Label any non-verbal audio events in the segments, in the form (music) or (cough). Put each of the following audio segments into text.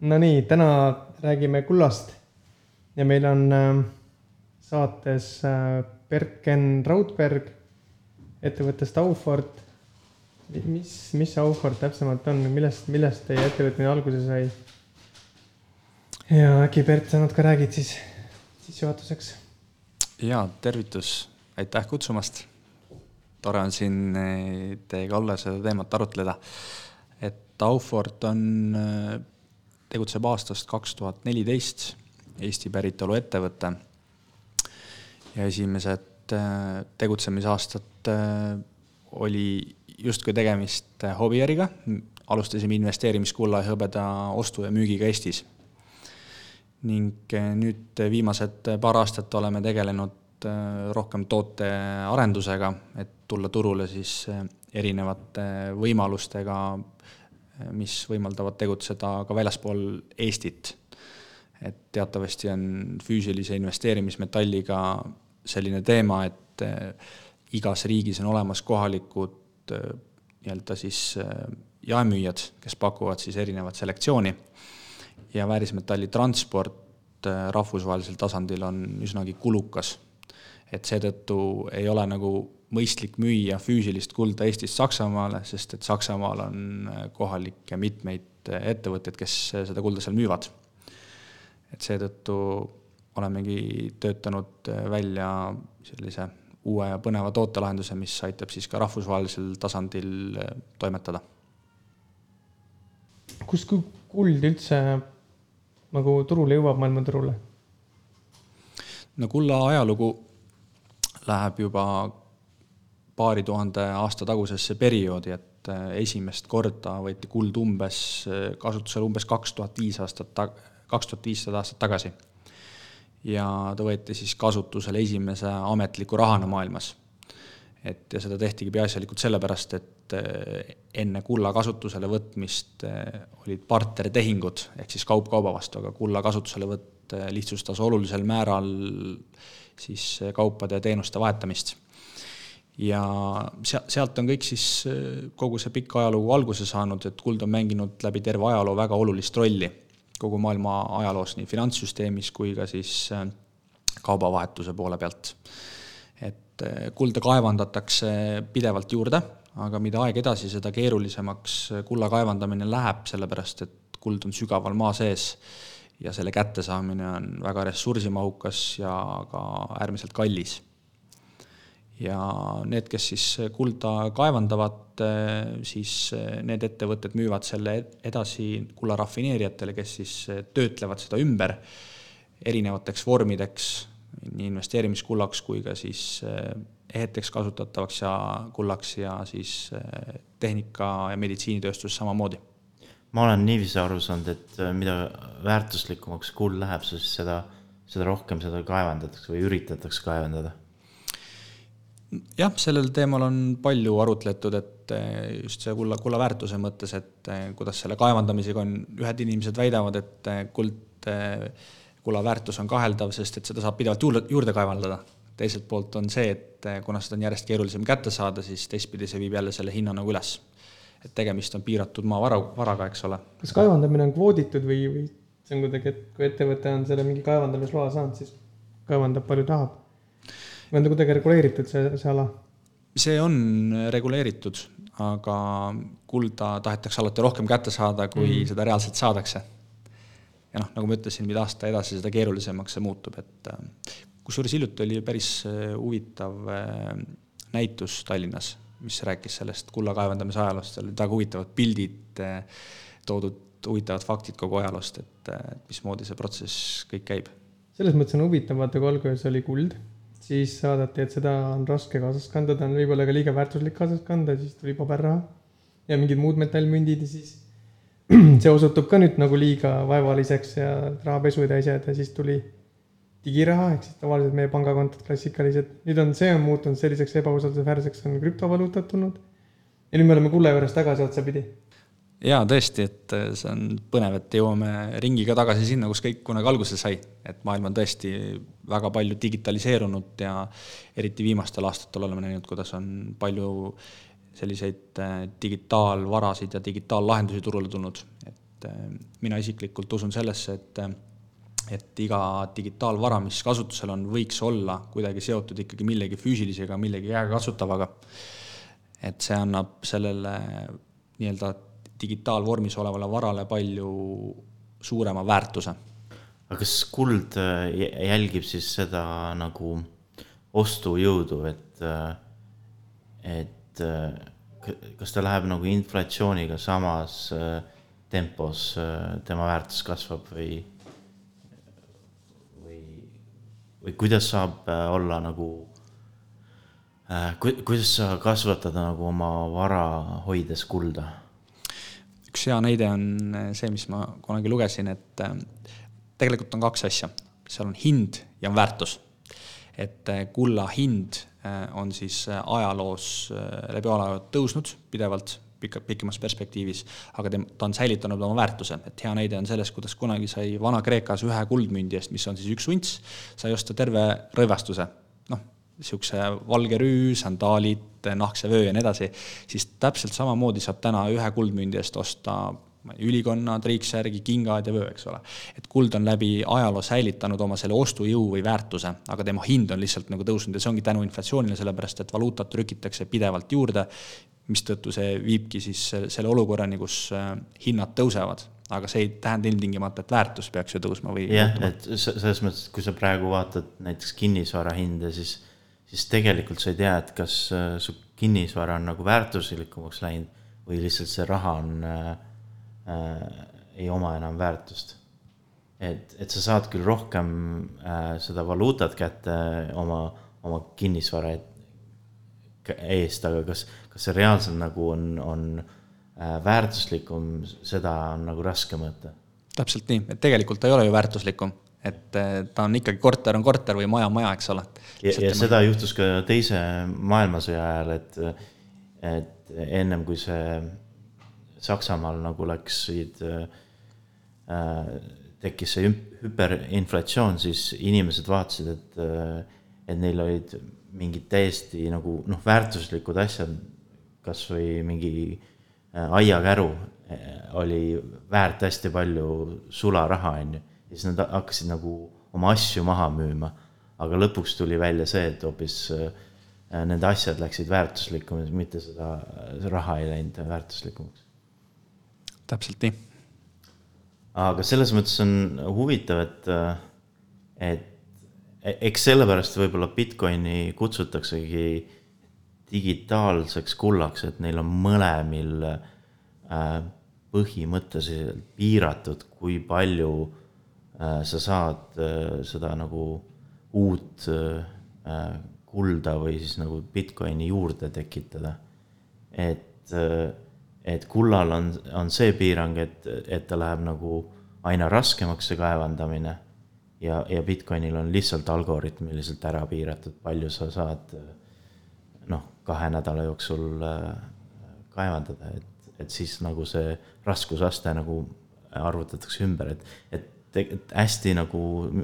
Nonii, täna räägime kullast ja meil on äh, saates äh, Bert-Ken Raudberg ettevõttest Aufort. mis, mis see Aufort täpsemalt on, millest, millest teie ettevõtmine alguse sai? ja äkki Bert, sa natuke räägid siis sissejuhatuseks? ja tervitus, aitäh kutsumast. tore on siin eh, teiega olla, seda teemat arutleda. et Aufort on eh, tegutseb aastast kaks tuhat neliteist, Eesti päritolu ettevõte. ja esimesed äh, tegutsemisaastad äh, oli justkui tegemist äh, hobiäriga, alustasime investeerimiskulla ja hõbeda ostu ja müügiga Eestis. ning nüüd viimased paar aastat oleme tegelenud rohkem tootearendusega, et tulla turule siis erinevate võimalustega mis võimaldavad tegutseda ka väljaspool Eestit. et teatavasti on füüsilise investeerimismetalliga selline teema, et eh, igas riigis on olemas kohalikud eh, nii-öelda siis eh, jaemüüjad, kes pakuvad siis erinevat selektsiooni ja väärismetalli transport rahvusvahelisel tasandil on üsnagi kulukas. et seetõttu ei ole nagu mõistlik müüa füüsilist kulda Eestist Saksamaale, sest et Saksamaal on äh, kohalikke mitmeid äh, ettevõtteid, kes äh, seda kulda seal müüvad. et seetõttu olemegi töötanud välja sellise uue ja põneva tootelahenduse, mis aitab siis ka rahvusvahelisel tasandil toimetada. kust kuld üldse nagu turule jõuab, maailmaturule? no kulla ajalugu läheb juba paari tuhande aasta tagusesse perioodi, et äh, esimest korda võeti kuld umbes äh, kasutusele umbes kaks tuhat viis aastat ta-, kaks tuhat viissada aastat tagasi. ja ta võeti siis kasutusele esimese ametliku rahana maailmas. et ja seda tehtigi peaasjalikult sellepärast, et äh, enne kulla kasutusele võtmist olid bartertehingud, ehk siis kaup kauba vastu, aga kulla kasutuselevõtt lihtsustas olulisel määral siis kaupade ja teenuste vahetamist ja sea-, sealt on kõik siis äh, kogu see pikk ajalugu alguse saanud, et kuld on mänginud läbi terve ajaloo väga olulist rolli kogu maailma ajaloos, nii finantssüsteemis kui ka siis äh, kaubavahetuse poole pealt. et äh, kulda kaevandatakse pidevalt juurde, aga mida aeg edasi, seda keerulisemaks kulla kaevandamine läheb, sellepärast et kuld on sügaval maa sees ja selle kättesaamine on väga ressursimahukas ja ka äärmiselt kallis ja need, kes siis kulda kaevandavad, siis need ettevõtted müüvad selle edasi kulla rafineerijatele, kes siis töötlevad seda ümber erinevateks vormideks, nii investeerimiskullaks kui ka siis eheteks kasutatavaks ja kullaks ja siis tehnika- ja meditsiinitööstus samamoodi. ma olen niiviisi aru saanud, et mida väärtuslikumaks kuld läheb, siis seda, seda rohkem seda kaevandatakse või üritatakse kaevandada jah, sellel teemal on palju arutletud, et eh, just see kulla, kulla väärtuse mõttes, et eh, kuidas selle kaevandamisega on, ühed inimesed väidavad, et eh, kuld, kulla väärtus on kaheldav, sest et seda saab pidevalt juurde, juurde kaevandada. teiselt poolt on see, et kuna seda on järjest keerulisem kätte saada, siis teistpidi see viib jälle selle hinna nagu üles. et tegemist on piiratud maavara, varaga, eks ole. kas kaevandamine on kvooditud või, või see on kuidagi, et kui ettevõte on selle mingi kaevandamisloa saanud, siis kaevandab palju tahab? Või on ta kuidagi reguleeritud, see, see ala? see on reguleeritud, aga kulda tahetakse alati rohkem kätte saada, kui mm. seda reaalselt saadakse. ja noh, nagu ma ütlesin, mida aasta edasi, seda keerulisemaks see muutub, et äh, kusjuures hiljuti oli päris äh, huvitav äh, näitus Tallinnas, mis rääkis sellest kulla kaevandamise ajaloost, seal olid väga huvitavad pildid toodud, huvitavad faktid kogu ajaloost, et mismoodi see protsess kõik käib. selles mõttes on huvitav, vaata kui alguses oli kuld siis vaadati, et seda on raske kaasas kanda, ta on võib-olla ka liiga väärtuslik kaasas kanda, siis tuli paberraha ja mingid muud metallmündid ja siis (clears throat) see osutub ka nüüd nagu liiga vaevaliseks ja rahapesu täis jääda, siis tuli digiraha ehk siis tavaliselt meie pangakontod klassikalised. nüüd on, see on muutunud selliseks ebausaldusväärseks, on krüptovaluutad tulnud. ja nüüd me oleme kulla juures tagasi otsapidi jaa, tõesti, et äh, see on põnev, et jõuame ringiga tagasi sinna, kus kõik kunagi alguse sai. et maailm on tõesti väga palju digitaliseerunud ja eriti viimastel aastatel oleme näinud, kuidas on palju selliseid äh, digitaalvarasid ja digitaallahendusi turule tulnud. et äh, mina isiklikult usun sellesse, et et iga digitaalvara, mis kasutusel on, võiks olla kuidagi seotud ikkagi millegi füüsilisega, millegi käegakatsutavaga. et see annab sellele nii-öelda digitaalvormis olevale varale palju suurema väärtuse. aga kas kuld äh, jälgib siis seda nagu ostujõudu, et, äh, et äh, kas ta läheb nagu inflatsiooniga samas tempos, tema väärtus kasvab või või kuidas saab olla nagu ku-, kuidas sa kasvatada nagu oma vara hoides kulda? Üks hea näide on äh, see, mis ma kunagi lugesin, et äh, tegelikult on kaks asja, seal on hind ja on väärtus. et kulla hind on siis ajaloos läbi ajaloo tõusnud pidevalt pika, pikemas perspektiivis, aga ta on säilitanud oma väärtuse, et hea näide on sellest, kuidas kunagi sai Vana-Kreekas ühe kuldmündi eest, mis on siis üks unts, sai osta terve rõivastuse, niisuguse valge rüü, sandaalid, nahkse vöö ja nii edasi, siis täpselt samamoodi saab täna ühe kuldmündi eest osta ülikonnad, riiksärgi, kingad ja vöö, eks ole. et kuld on läbi ajaloo säilitanud oma selle ostujõu või väärtuse, aga tema hind on lihtsalt nagu tõusnud ja see ongi tänu inflatsioonile, sellepärast et valuutat trükitakse pidevalt juurde mistõttu see viibki siis selle olukorrani, kus äh, hinnad tõusevad. aga see ei tähenda ilmtingimata, et väärtus peaks ju tõusma või. jah, et selles mõttes, et kui sa praegu vaatad näiteks kinnisvara hinde, siis, siis tegelikult sa ei tea, et kas äh, su kinnisvara on nagu väärtuslikumaks läinud või lihtsalt see raha on äh,, äh, ei oma enam väärtust. et, et sa saad küll rohkem äh, seda valuutat kätte oma, oma kinnisvara eest, aga kas kas see reaalselt nagu on, on äh, väärtuslikum, seda on nagu raske mõõta. täpselt nii, et tegelikult ta ei ole ju väärtuslikum, et äh, ta on ikkagi korter on korter või maja on maja, eks ole. ja, ja seda juhtus ka teise maailmasõja ajal, et, et ennem kui see Saksamaal nagu läksid äh,, tekkis see hüperinflatsioon, siis inimesed vaatasid, et, et neil olid mingid täiesti nagu noh, väärtuslikud asjad kasvõi mingi äh, aiakäru äh, oli väärt hästi palju sularaha, on ju. Ja siis nad hakkasid nagu oma asju maha müüma. aga lõpuks tuli välja see, et hoopis äh, nende asjad läksid väärtuslikumaks, mitte seda raha ei läinud väärtuslikumaks. täpselt nii. aga selles mõttes on huvitav, et, et e-, eks sellepärast võib-olla Bitcoini kutsutaksegi digitaalseks kullaks, et neil on mõlemil äh, põhimõtteliselt piiratud, kui palju äh, sa saad äh, seda nagu uut kulda või siis nagu Bitcoini juurde tekitada. et, et kullal on, on see piirang, et, et ta läheb nagu aina raskemaks, see kaevandamine. ja, ja Bitcoinil on lihtsalt algoritmiliselt ära piiratud, palju sa saad noh kahe nädala jooksul äh, kaevandada, et, et siis nagu see raskusaste nagu arvutatakse ümber, et, et hästi nagu,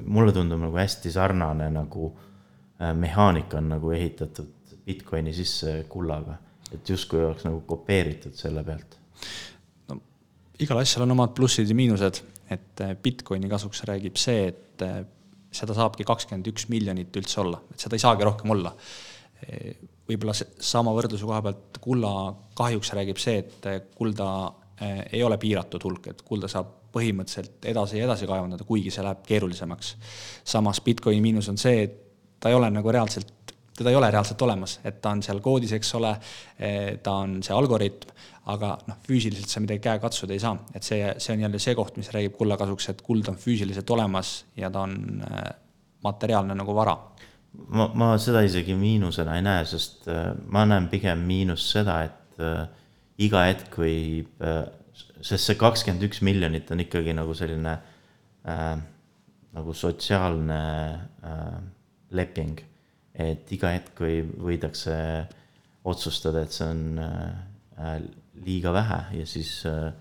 mulle tundub nagu hästi sarnane nagu äh, mehaanika on nagu ehitatud Bitcoini sisse kullaga, et justkui oleks nagu kopeeritud selle pealt. no igal asjal on omad plussid ja miinused, et äh, Bitcoini kasuks räägib see, et seda saabki kakskümmend üks miljonit üldse olla, et seda ei saagi rohkem olla. Võib-olla sama võrdluse koha pealt kulla kahjuks räägib see, et kulda ei ole piiratud hulk, et kulda saab põhimõtteliselt edasi ja edasi kaevandada, kuigi see läheb keerulisemaks. samas Bitcoini miinus on see, et ta ei ole nagu reaalselt, teda ei ole reaalselt olemas, et ta on seal koodis, eks ole, eh, ta on see algoritm, aga noh, füüsiliselt sa midagi käega katsuda ei saa, et see, see on jälle see koht, mis räägib kulla kasuks, et kuld on füüsiliselt olemas ja ta on eh, materiaalne nagu vara ma, ma seda isegi miinusena ei näe, sest äh, ma näen pigem miinust seda, et iga hetk võib sest see kakskümmend üks miljonit on ikkagi nagu selline äh, nagu sotsiaalne äh, leping. et iga hetk või võidakse otsustada, et see on äh, liiga vähe ja siis äh,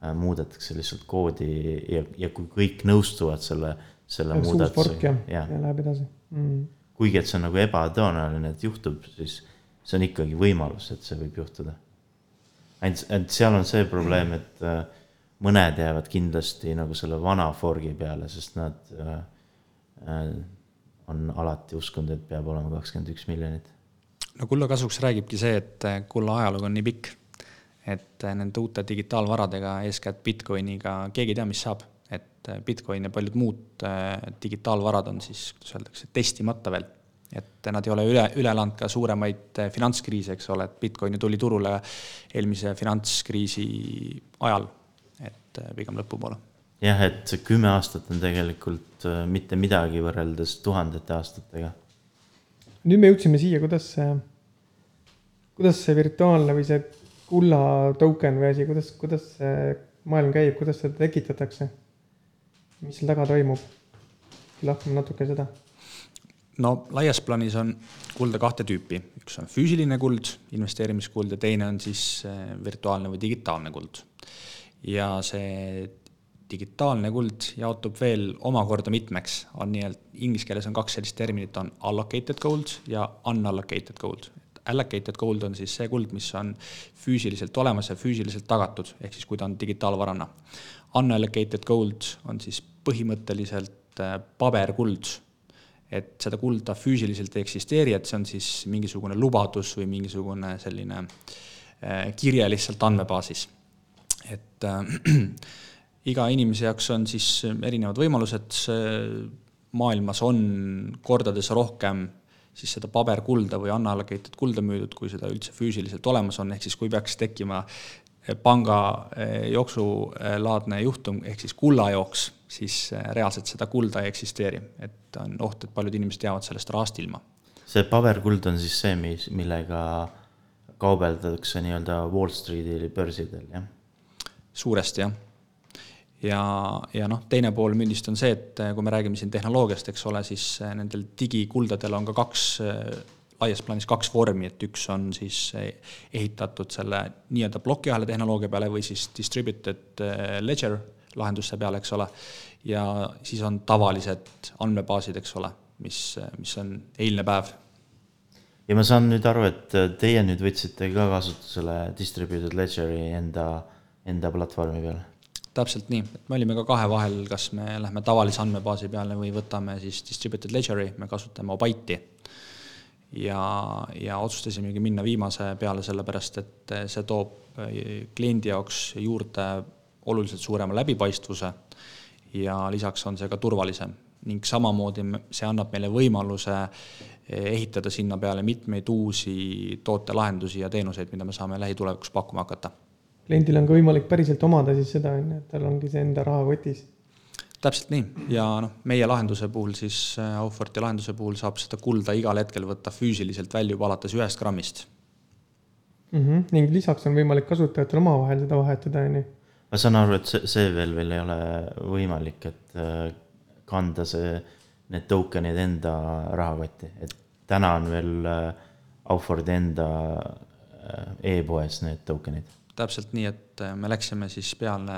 äh muudetakse lihtsalt koodi ja, ja kui kõik nõustuvad selle, selle muudatusega. ja, ja läheb edasi mm kuigi et see on nagu ebatõenäoline, et juhtub, siis see on ikkagi võimalus, et see võib juhtuda. Ainult, et seal on see probleem, et äh, mõned jäävad kindlasti nagu selle vana forgi peale, sest nad äh, äh, on alati uskunud, et peab olema kakskümmend üks miljonit. no kulla kasuks räägibki see, et kulla ajalugu on nii pikk, et nende uute digitaalvaradega, eeskätt Bitcoiniga, keegi ei tea, mis saab. et Bitcoin ja paljud muud digitaalvarad on siis, kuidas öeldakse, testimata veel et nad ei ole üle, üle elanud ka suuremaid finantskriise, eks ole, et Bitcoin ju tuli turule eelmise finantskriisi ajal, et pigem lõpupoole jah, et see kümme aastat on tegelikult äh, mitte midagi võrreldes tuhandete aastatega. nüüd me jõudsime siia, kuidas see, kuidas see virtuaalne või see kulla token või asi, kuidas, kuidas see maailm käib, kuidas seda tekitatakse? mis seal taga toimub? lahkame natuke seda. No laias plaanis on kulda kahte tüüpi, üks on füüsiline kuld, investeerimiskuld ja teine on siis äh, virtuaalne või digitaalne kuld. ja see digitaalne kuld jaotub veel omakorda mitmeks, on nii-öelda, inglise keeles on kaks sellist terminit, on allocated gold ja unallocated gold. Allocated gold on siis see kuld, mis on füüsiliselt olemas ja füüsiliselt tagatud, ehk siis kui ta on digitaalvarana. Unallocated gold on siis põhimõtteliselt äh, paberkuld, et seda kulda füüsiliselt ei eksisteeri, et see on siis mingisugune lubadus või mingisugune selline äh, kirje lihtsalt andmebaasis. et äh, (clears throat) iga inimese jaoks on siis erinevad võimalused, maailmas on kordades rohkem siis seda paberkulda või unallocated kulda müüdud, kui seda üldse füüsiliselt olemas on, ehk siis kui peaks tekkima panga eh, jooksulaadne juhtum, ehk siis kullajooks, siis eh, reaalselt seda kulda ei eksisteeri. et on oht, et paljud inimesed jäävad sellest rahast ilma. see paberkuld on siis see, mis, millega kaubeldatakse nii-öelda Wall Streeti börsidel, jah? suuresti, jah ja, ja noh, teine pool mündist on see, et eh, kui me räägime siin tehnoloogiast, eks ole, siis nendel digikuldadel on ka kaks, laias plaanis kaks vormi, et üks on siis ehitatud selle nii-öelda plokiahela tehnoloogia peale või siis distributed ledger lahenduste peale, eks ole, ja siis on tavalised andmebaasid, eks ole, mis, mis on eilne päev. ja ma saan nüüd aru, et teie nüüd võtsite ka kasutusele distributed ledger'i enda, enda platvormi peal täpselt nii, et me olime ka kahe vahel, kas me lähme tavalise andmebaasi peale või võtame siis distributed ledger'i, me kasutame Obyte'i. Ja, ja otsustasimegi minna viimase peale, sellepärast et see toob kliendi jaoks juurde oluliselt suurema läbipaistvuse ja lisaks on see ka turvalisem ning samamoodi see annab meile võimaluse ehitada sinna peale mitmeid uusi tootelahendusi ja teenuseid, mida me saame lähitulevikus pakkuma hakata kliendil on ka võimalik päriselt omada siis seda, on ju, et tal ongi see enda rahakotis. Täpselt nii ja noh, meie lahenduse puhul siis, äh, Aufforti lahenduse puhul saab seda kulda igal hetkel võtta füüsiliselt välja juba alates ühest grammist mm. -hmm. ning lisaks on võimalik kasutajatel omavahel seda vahetada, on ju. ma saan aru, et see, see veel, veel ei ole võimalik, et äh, kanda see, need token'id enda rahakotti, et täna on veel äh, Auffordi enda e-poes need token'id täpselt nii, et me läksime siis peale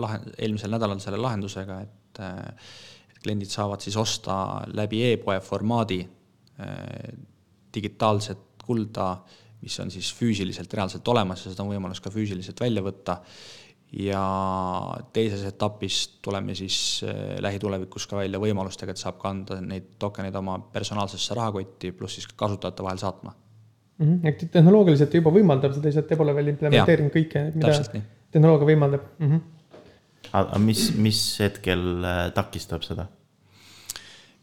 lahe, eelmisel nädalal selle lahendusega, et äh, et kliendid saavad siis osta läbi e-poe formaadi äh, digitaalset kulda, mis on siis füüsiliselt reaalselt olemas ja seda on võimalus ka füüsiliselt välja võtta. ja teises etapis tuleme siis lähitulevikus ka välja võimalustega, et saab kanda neid tokeneid oma personaalsesse rahakotti, pluss siis kasutajate vahel saatma mm. -hmm. ehk tehnoloogiliselt juba võimaldab seda, lihtsalt te pole veel implementeerinud kõike, mida tehnoloogia võimaldab mm. -hmm. Aga mis, mis hetkel äh, takistab seda?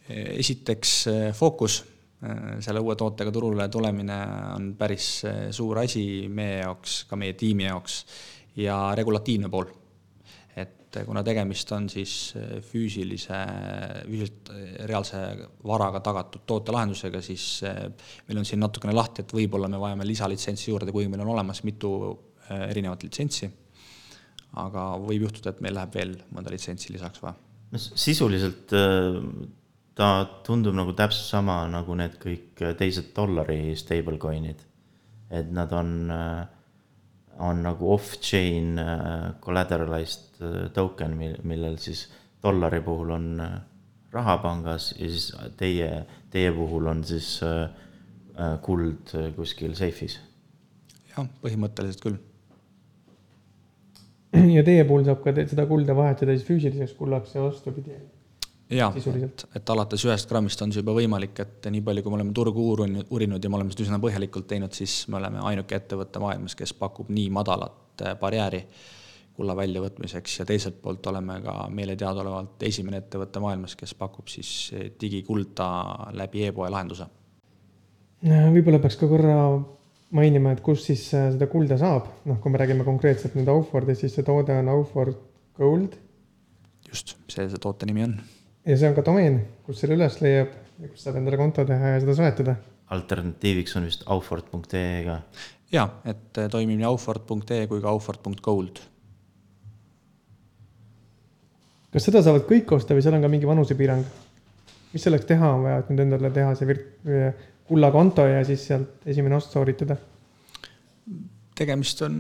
esiteks äh, fookus, äh, selle uue tootega turule tulemine on päris suur asi meie jaoks, ka meie tiimi jaoks ja regulatiivne pool et kuna tegemist on siis füüsilise, füüsiliselt reaalse varaga tagatud tootelahendusega, siis meil on siin natukene lahti, et võib-olla me vajame lisalitsentsi juurde, kuigi meil on olemas mitu erinevat litsentsi. Aga võib juhtuda, et meil läheb veel mõnda litsentsi lisaks vaja. no sisuliselt ta tundub nagu täpselt sama nagu need kõik teised dollari stablecoin'id. et nad on äh, on nagu off-chain äh, collateralized äh, token, millel siis dollari puhul on äh, raha pangas ja siis teie, teie puhul on siis kuld kuskil seifis. jah, põhimõtteliselt küll. (clears throat) ja teie puhul saab ka seda kulda vahetada siis füüsiliseks kullaks ja vastupidi. Sisuliselt. et, et alates ühest grammist on see juba võimalik, et nii palju, kui me oleme turgu uurinud, uurinud ja me oleme seda üsna põhjalikult teinud, siis me oleme ainuke ettevõte maailmas, kes pakub nii madalat eh, barjääri kulla väljavõtmiseks ja teiselt poolt oleme ka meile teadaolevalt esimene ettevõte maailmas, kes pakub siis eh, digikulda läbi e-poe lahenduse võib-olla peaks ka korra mainima, et kus siis äh, seda kulda saab, noh, kui me räägime konkreetselt nüüd Aufordist, siis see toode on Auford Gold just, see see toote nimi on. ja see on ka domeen, kus selle üles leiab ja kus saab endale konto teha ja seda soetada. alternatiiviks on vist aufort.ee ka. jaa, et eh, toimib nii aufort.ee kui ka aufort.gold kas seda saavad kõik osta või seal on ka mingi vanusepiirang? mis selleks teha on vaja, et nüüd endale teha see virt-, kullakonto ja siis sealt esimene ost sooritada? tegemist on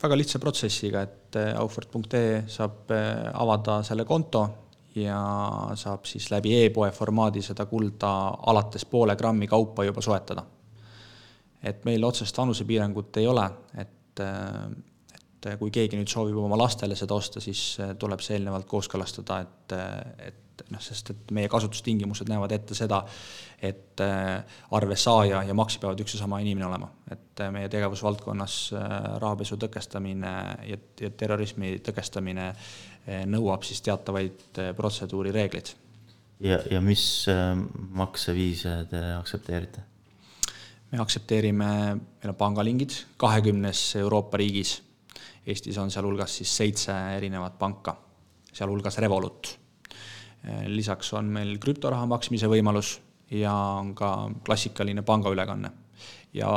väga lihtsa protsessiga, et eh, aufort.ee saab eh, avada selle konto ja saab siis läbi e-poe formaadi seda kulda alates poole grammi kaupa juba soetada. et meil otsest vanusepiirangut ei ole, et, et kui keegi nüüd soovib oma lastele seda osta, siis eh, tuleb see eelnevalt kooskõlastada, et, et noh, sest et meie kasutustingimused näevad ette seda, et eh, arve saaja ja maksja peavad üks ja sama inimene olema, et eh, meie tegevusvaldkonnas eh, rahapesu tõkestamine ja, ja terrorismi tõkestamine eh, nõuab siis teatavaid eh, protseduurireegleid ja, ja mis makseviise te aktsepteerite? me aktsepteerime, meil on pangalingid kahekümnes Euroopa riigis. Eestis on sealhulgas siis seitse erinevat panka, sealhulgas Revolut. lisaks on meil krüptoraha maksmise võimalus ja on ka klassikaline pangaülekanne. ja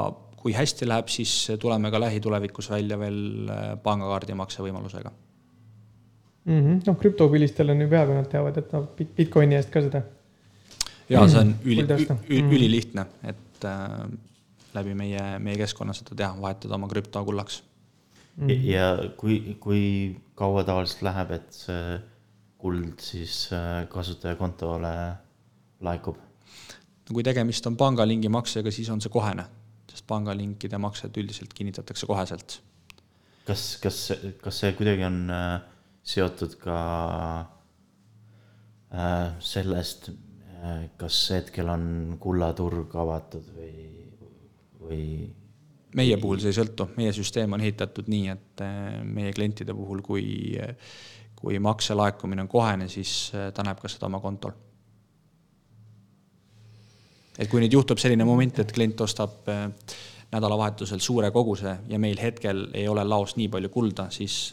kui hästi läheb, siis tuleme ka lähitulevikus välja veel äh, pangakaardi maksevõimalusega. noh, krüptopilistel on ju peaaegu nad teavad, et noh, Bitcoini eest ka seda. ja see on üli osta., ülilihtne, et äh, läbi meie, meie keskkonna seda teha, vahetada oma krüpto kullaks mm -hmm. ja kui, kui kaua tavaliselt läheb, et see kuld siis äh, kasutajakontole laekub? no kui tegemist on pangalingi maksega, siis on see kohene, sest pangalinkide maksed üldiselt kinnitatakse koheselt. kas, kas, kas see kuidagi on äh, seotud ka äh, sellest kas hetkel on kullaturg avatud või, või meie puhul see ei sõltu, meie süsteem on ehitatud nii, et eh, meie klientide puhul, kui, kui makse laekumine on kohene, siis eh, ta näeb ka seda oma kontol. et kui nüüd juhtub selline moment, et klient ostab nädalavahetusel suure koguse ja meil hetkel ei ole laos nii palju kulda, siis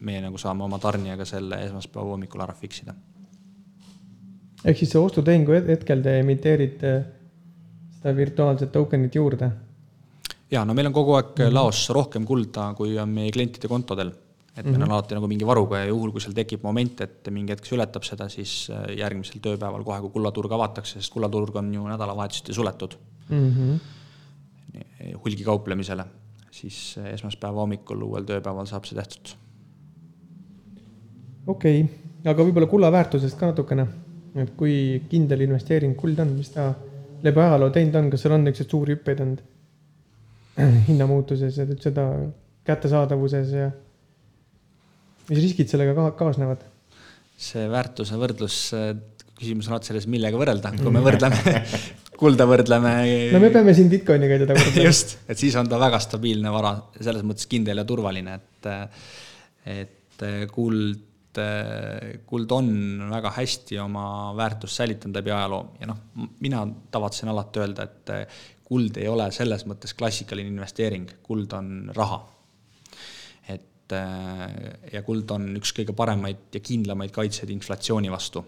meie nagu saame oma tarnijaga selle esmaspäeva hommikul ära fix ida. ehk siis see ostutehingu het- hetkel te emiteerite seda virtuaalset tokenit juurde. Ja no meil on kogu aeg laos rohkem kulda, kui on meie klientide kontodel. et meil on alati nagu mingi varuga ja juhul, kui seal tekib moment, et mingi hetk see ületab seda, siis äh, järgmisel tööpäeval kohe, kui kullaturg avatakse, sest kullaturg on ju nädalavahetuseti suletud Mm -hmm. hulgikauplemisele, siis äh, esmaspäeva hommikul uuel tööpäeval saab see tehtud. okei okay., aga võib-olla kulla väärtusest ka natukene, et kui kindel investeering kuld on, mis ta läbi ajaloo teinud on, kas seal on niisuguseid suuri hüppeid olnud hinnamuutuses ja seda kättesaadavuses ja mis riskid sellega ka kaasnevad? see väärtuse võrdlus, küsimus on alati selles, millega võrrelda, kui me võrdleme (laughs) kulda võrdleme no me peame siin Bitcoiniga teda võrdlema. just, et siis on ta väga stabiilne vara, selles mõttes kindel ja turvaline, et, et kuld, kuld on väga hästi oma väärtust säilitanud läbi ajaloo ja noh, mina tavatsen alati öelda, et kuld ei ole selles mõttes klassikaline investeering, kuld on raha. et ja kuld on üks kõige paremaid ja kindlamaid kaitseid inflatsiooni vastu.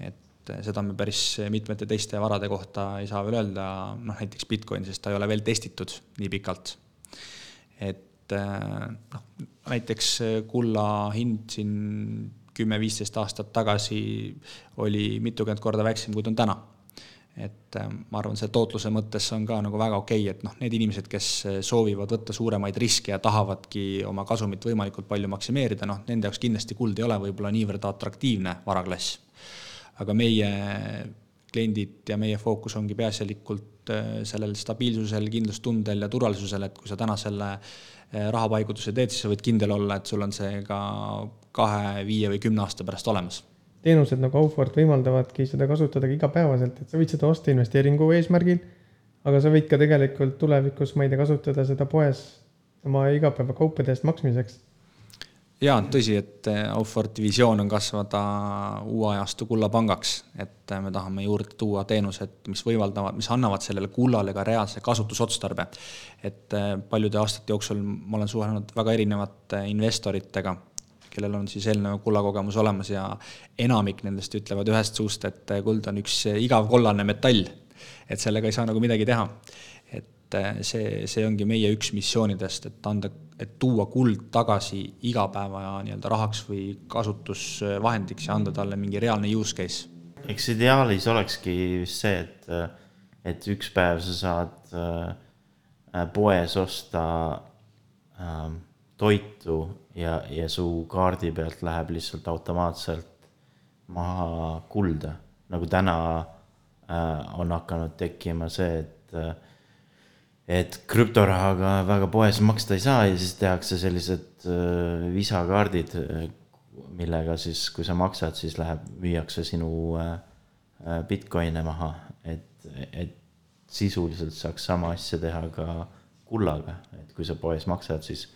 et seda me päris mitmete teiste varade kohta ei saa veel öelda, noh näiteks Bitcoin, sest ta ei ole veel testitud nii pikalt. et noh, näiteks kulla hind siin kümme-viisteist aastat tagasi oli mitukümmend korda väiksem, kui ta on täna. Et ma arvan, see tootluse mõttes on ka nagu väga okei okay,, et noh, need inimesed, kes soovivad võtta suuremaid riske ja tahavadki oma kasumit võimalikult palju maksimeerida, noh nende jaoks kindlasti kuld ei ole võib-olla niivõrd atraktiivne varaklass aga meie kliendid ja meie fookus ongi peaasjalikult äh, sellel stabiilsusel, kindlustundel ja turvalisusel, et kui sa täna selle äh, rahapaigutuse teed, siis sa võid kindel olla, et sul on see ka kahe, viie või kümne aasta pärast olemas. Teenused nagu Aufort võimaldavadki seda kasutada ka igapäevaselt, et sa võid seda osta investeeringu eesmärgil, aga sa võid ka tegelikult tulevikus, ma ei tea, kasutada seda poes oma igapäevakaupade eest maksmiseks jaa, tõsi, et äh, Auforti visioon on kasvada uue ajastu kullapangaks, et äh, me tahame juurde tuua teenused, mis võimaldavad, mis annavad sellele kullale ka reaalse kasutusotstarbe. et äh, paljude aastate jooksul ma olen suhelnud väga erinevate investoritega, kellel on siis eelnev kullakogemus olemas ja enamik nendest ütlevad ühest suust, et kuld on üks igav kollane metall. et sellega ei saa nagu midagi teha. et see, see ongi meie üks missioonidest, et anda et tuua kuld tagasi igapäeva nii-öelda rahaks või kasutusvahendiks ja anda talle mingi reaalne use case. eks ideaalis olekski vist see, et, et üks päev sa saad äh, poes osta äh, toitu ja, ja su kaardi pealt läheb lihtsalt automaatselt maha kulda. nagu täna äh, on hakanud tekkima see, et äh, et krüptorahaga väga poes maksta ei saa ja siis tehakse sellised äh, visakaardid, äh, millega siis, kui sa maksad, siis läheb, müüakse sinu äh, äh, Bitcoin'e maha, et, et sisuliselt saaks sama asja teha ka kullaga, et kui sa poes maksad, siis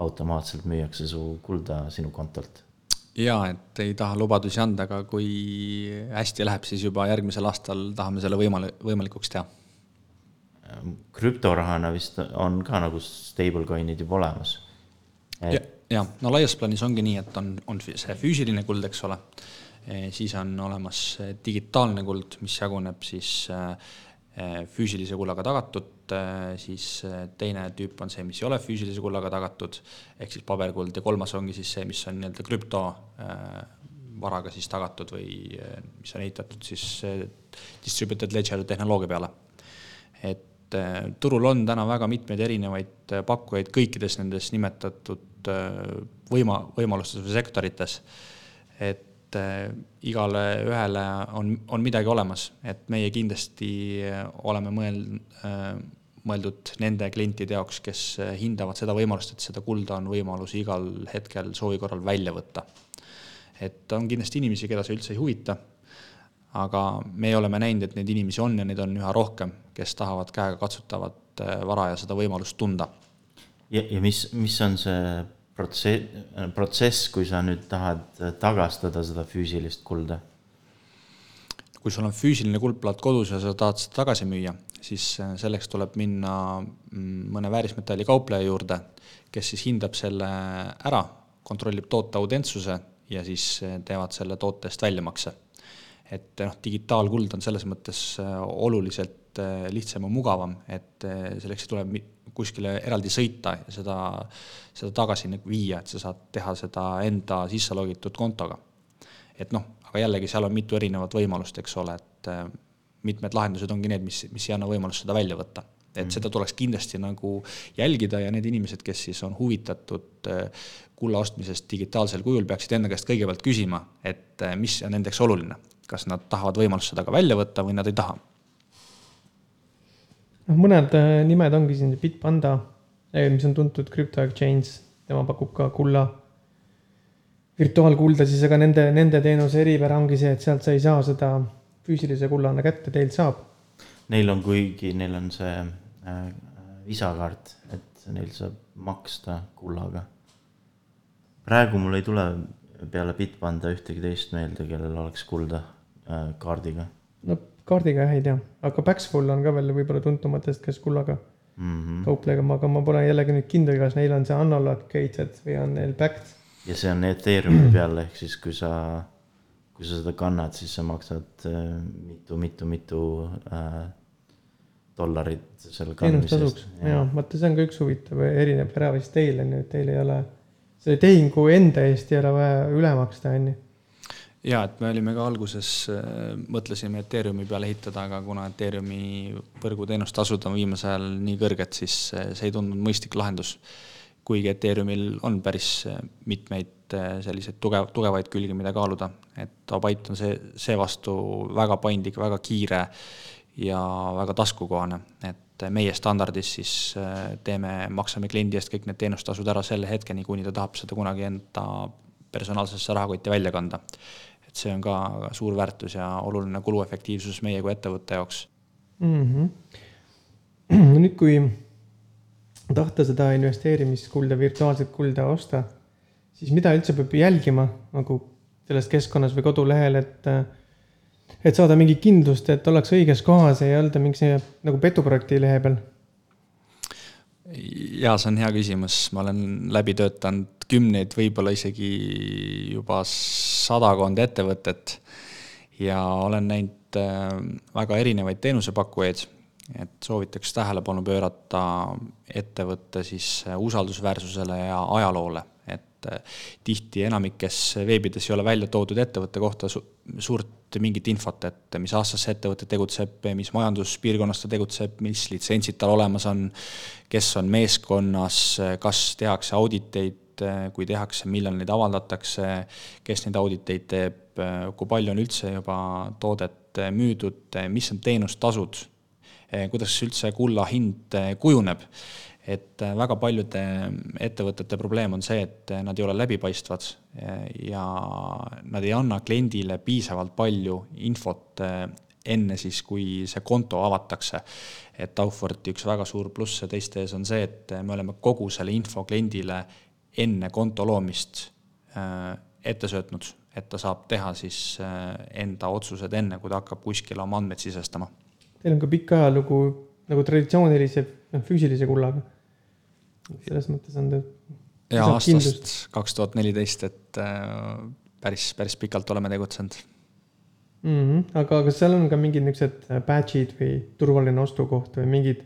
automaatselt müüakse su kulda sinu kontolt. Jaa, et ei taha lubadusi anda, aga kui hästi läheb, siis juba järgmisel aastal tahame selle võimal-, võimalikuks teha. Krüptorahana vist on ka nagu stablecoin'id juba olemas. Et.... ja, ja no laias plaanis ongi nii, et on, on see füüsiline kuld, eks ole, e, siis on olemas digitaalne kuld, mis jaguneb siis e, füüsilise kullaga tagatud, siis teine tüüp on see, mis ei ole füüsilise kullaga tagatud, ehk siis paberkuld ja kolmas ongi siis see, mis on nii-öelda krüpto varaga siis tagatud või mis on ehitatud siis distributed ledger tehnoloogia peale. et turul on täna väga mitmeid erinevaid pakkujaid kõikides nendes nimetatud võima, võimalustes või sektorites. et igale ühele on, on midagi olemas, et meie kindlasti oleme mõel-, mõeldud nende klientide jaoks, kes hindavad seda võimalust, et seda kulda on võimalus igal hetkel soovi korral välja võtta. et on kindlasti inimesi, keda see üldse ei huvita aga me oleme näinud, et neid inimesi on ja neid on üha rohkem, kes tahavad käega katsutavat äh, vara ja seda võimalust tunda. ja, ja mis, mis on see protsess, protsess, kui sa nüüd tahad tagastada seda füüsilist kulda? kui sul on füüsiline kuldplaat kodus ja sa tahad seda tagasi müüa, siis äh, selleks tuleb minna mm, mõne väärismetalli kaupleja juurde, kes siis hindab selle ära, kontrollib toote autentsuse ja siis äh, teevad selle toote eest väljamakse et noh, digitaalkuld on selles mõttes äh, oluliselt äh, lihtsam ja mugavam, et äh, selleks ei tule kuskile eraldi sõita ja seda, seda tagasi nagu viia, et sa saad teha seda enda sisse logitud kontoga. et noh, aga jällegi seal on mitu erinevat võimalust, eks ole, et mitmed lahendused ongi need, mis, mis ei anna võimalust seda välja võtta. et mm. seda tuleks kindlasti nagu jälgida ja need inimesed, kes siis on huvitatud kulla ostmisest digitaalsel kujul, peaksid enda käest kõigepealt küsima, et mis on nendeks oluline kas nad tahavad võimalust seda ka välja võtta või nad ei taha. Noh, mõned äh, nimed ongi siin Bitpanda, äh, mis on tuntud crypto exchange, tema pakub ka kulla, virtuaalkulda siis, aga nende, nende teenuse eripära ongi see, et sealt sa ei saa seda füüsilise kullana kätte, teilt saab. Neil on, kuigi neil on see äh, visakaart, et neil saab maksta kullaga. praegu mul ei tule peale Bitpanda ühtegi teist meelde, kellel oleks kulda Äh, kaardiga? no kaardiga jah ei tea, aga Paxful on ka veel võib-olla tuntumatest, kes kullaga mm -hmm. kauplevad, aga ma pole jällegi nüüd kindel, kas neil on see unallocated või on neil backed. ja see on Ethereumi (clears throat) peal, ehk siis kui sa, kui sa seda kannad, siis sa maksad äh, mitu, mitu, mitu äh, dollarit selle kandmisest. jaa, vaata, see on ka üks huvitav erinev ära vist teil on ju, et teil ei ole, selle tehingu enda eest ei ole vaja üle maksta, on ju jaa, et me olime ka alguses, äh, mõtlesime Ethereumi peale ehitada, aga kuna Ethereumi võrguteenustasud on viimasel ajal nii kõrged, siis äh, see ei tundunud mõistlik lahendus. kuigi Ethereumil on päris mitmeid selliseid tugev, tugevaid külgi, mida kaaluda, et Abait on see, seevastu väga paindlik, väga kiire ja väga taskukohane, et meie standardis siis teeme, maksame kliendi eest kõik need teenustasud ära selle hetkeni, kuni ta tahab seda kunagi enda personaalsesse rahakotti välja kanda. Et see on ka suur väärtus ja oluline kuluefektiivsus meie kui ettevõtte jaoks mm. -hmm. (clears throat) nüüd, kui tahta seda investeerimiskulda, virtuaalset kulda osta, siis mida üldse peab jälgima nagu selles keskkonnas või kodulehel, et, et saada mingit kindlust, et ollakse õiges kohas ei olda mingi nagu petuprojekti lehe peal? Jaa, see on hea küsimus, ma olen läbi töötanud kümneid, võib-olla isegi juba sadakond ettevõtet ja olen näinud äh, väga erinevaid teenusepakkujaid, et soovitaks tähelepanu pöörata ettevõtte siis usaldusväärsusele ja ajaloole, et äh, tihti enamikes veebides ei ole välja toodud ettevõtte kohta su suurt mingit infot, et mis aastas see ettevõte tegutseb, mis majanduspiirkonnas ta tegutseb, mis litsentsid tal olemas on, kes on meeskonnas, kas tehakse auditeid kui tehakse, millal neid avaldatakse, kes neid auditeid teeb, kui palju on üldse juba toodet müüdud, mis on teenustasud, kuidas üldse kulla hind kujuneb. Et väga paljude ettevõtete probleem on see, et nad ei ole läbipaistvad ja nad ei anna kliendile piisavalt palju infot enne siis, kui see konto avatakse. et Auforti üks väga suur pluss teiste ees on see, et me oleme kogu selle info kliendile enne konto loomist äh, ette söötnud, et ta saab teha siis äh, enda otsused enne, kui ta hakkab kuskile oma andmeid sisestama. Teil on ka pikk ajalugu nagu traditsioonilise, noh, füüsilise kullaga. selles mõttes on ta. ja aastast kaks tuhat neliteist, et äh, päris, päris pikalt oleme tegutsenud mm. -hmm. aga kas seal on ka mingid niisugused badge'id või turvaline ostukoht või mingid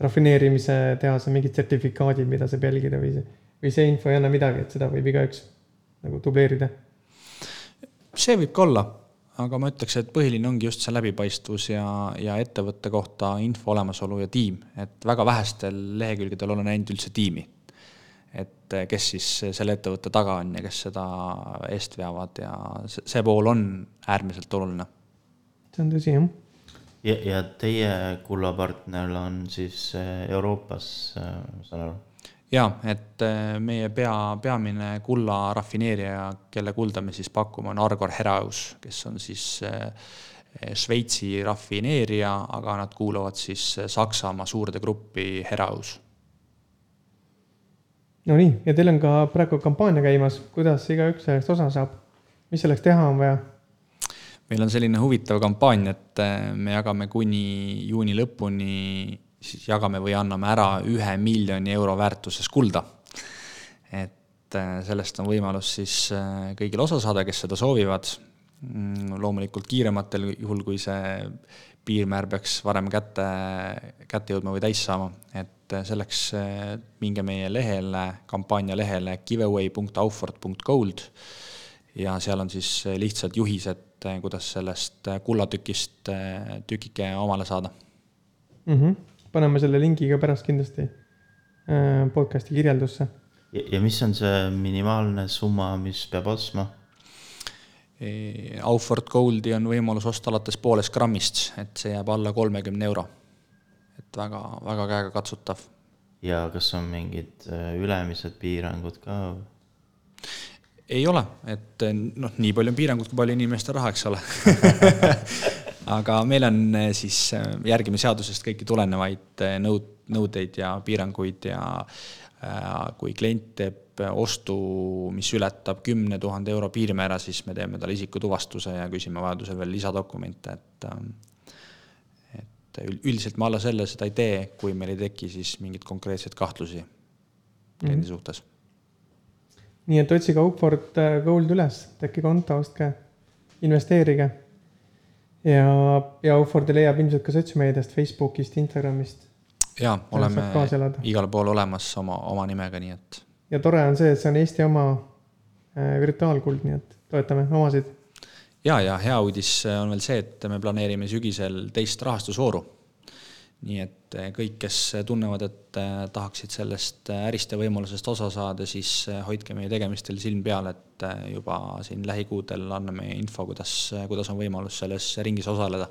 rafineerimise tehase mingid sertifikaadid, mida saab jälgida või see või see info ei anna midagi, et seda võib igaüks nagu dubleerida? see võib ka olla, aga ma ütleks, et põhiline ongi just see läbipaistvus ja, ja ettevõtte kohta info olemasolu ja tiim, et väga vähestel lehekülgedel olen näinud üldse tiimi. et kes siis selle ettevõtte taga on ja kes seda eest veavad ja see, see pool on äärmiselt oluline. see on tõsi, jah. ja, ja teie kullapartner on siis äh, Euroopas, äh, ma saan aru? Jaa, et äh, meie pea, peamine kulla rafineerija, kelle kulda me siis pakume, on Argor Heraeus, kes on siis äh, Šveitsi rafineerija, aga nad kuuluvad siis äh, Saksamaa suurde gruppi Heraeus. Nonii, ja teil on ka praegu kampaania käimas, kuidas igaüks sellest osa saab? mis selleks teha on vaja? meil on selline huvitav kampaania, et me jagame kuni juuni lõpuni siis jagame või anname ära ühe miljoni euro väärtuses kulda. et äh, sellest on võimalus siis äh, kõigil osa saada, kes seda soovivad. Mm, loomulikult kiirematel, juhul kui see piirmäär peaks varem kätte, kätte jõudma või täis saama, et äh, selleks minge meie lehele, kampaania lehele giveaway.aufort.gold ja seal on siis lihtsad juhised, kuidas sellest kullatükist tükike omale saada mm. -hmm paneme selle lingi ka pärast kindlasti äh, podcast'i kirjeldusse. ja mis on see minimaalne summa, mis peab ostma? E, Aufort Goldi on võimalus osta alates poolest grammist, et see jääb alla kolmekümne euro. et väga, väga käegakatsutav. ja kas on mingid äh, ülemised piirangud ka? ei ole, et noh, nii palju on piirangut, kui palju inimestel raha, eks ole (laughs) aga meil on eh, siis, eh, järgime seadusest kõiki tulenevaid eh, nõud, nõudeid ja piiranguid ja kui klient teeb ostu, mis ületab kümne tuhande euro piirmäära, siis me teeme talle isikutuvastuse ja küsime vajadusel veel lisadokumente, et et üldiselt me alla selle seda ei tee, kui meil ei teki siis mingeid konkreetseid kahtlusi kliendi mm -hmm. suhtes. nii et otsige Upford Gold üles, tehke konto, ostke, investeerige ja, ja Aufordi leiab ilmselt ka sotsmeediast, Facebookist, Instagramist. jaa, oleme igal pool olemas oma, oma nimega, nii et. ja tore on see, et see on Eesti oma äh, virtuaalkuld, nii et toetame omasid. ja, ja hea uudis on veel see, et me planeerime sügisel teist rahastusvooru. Nii et kõik, kes tunnevad, et tahaksid sellest ärist ja võimalusest osa saada, siis hoidke meie tegemistel silm peal, et juba siin lähikuudel anname info, kuidas, kuidas on võimalus selles ringis osaleda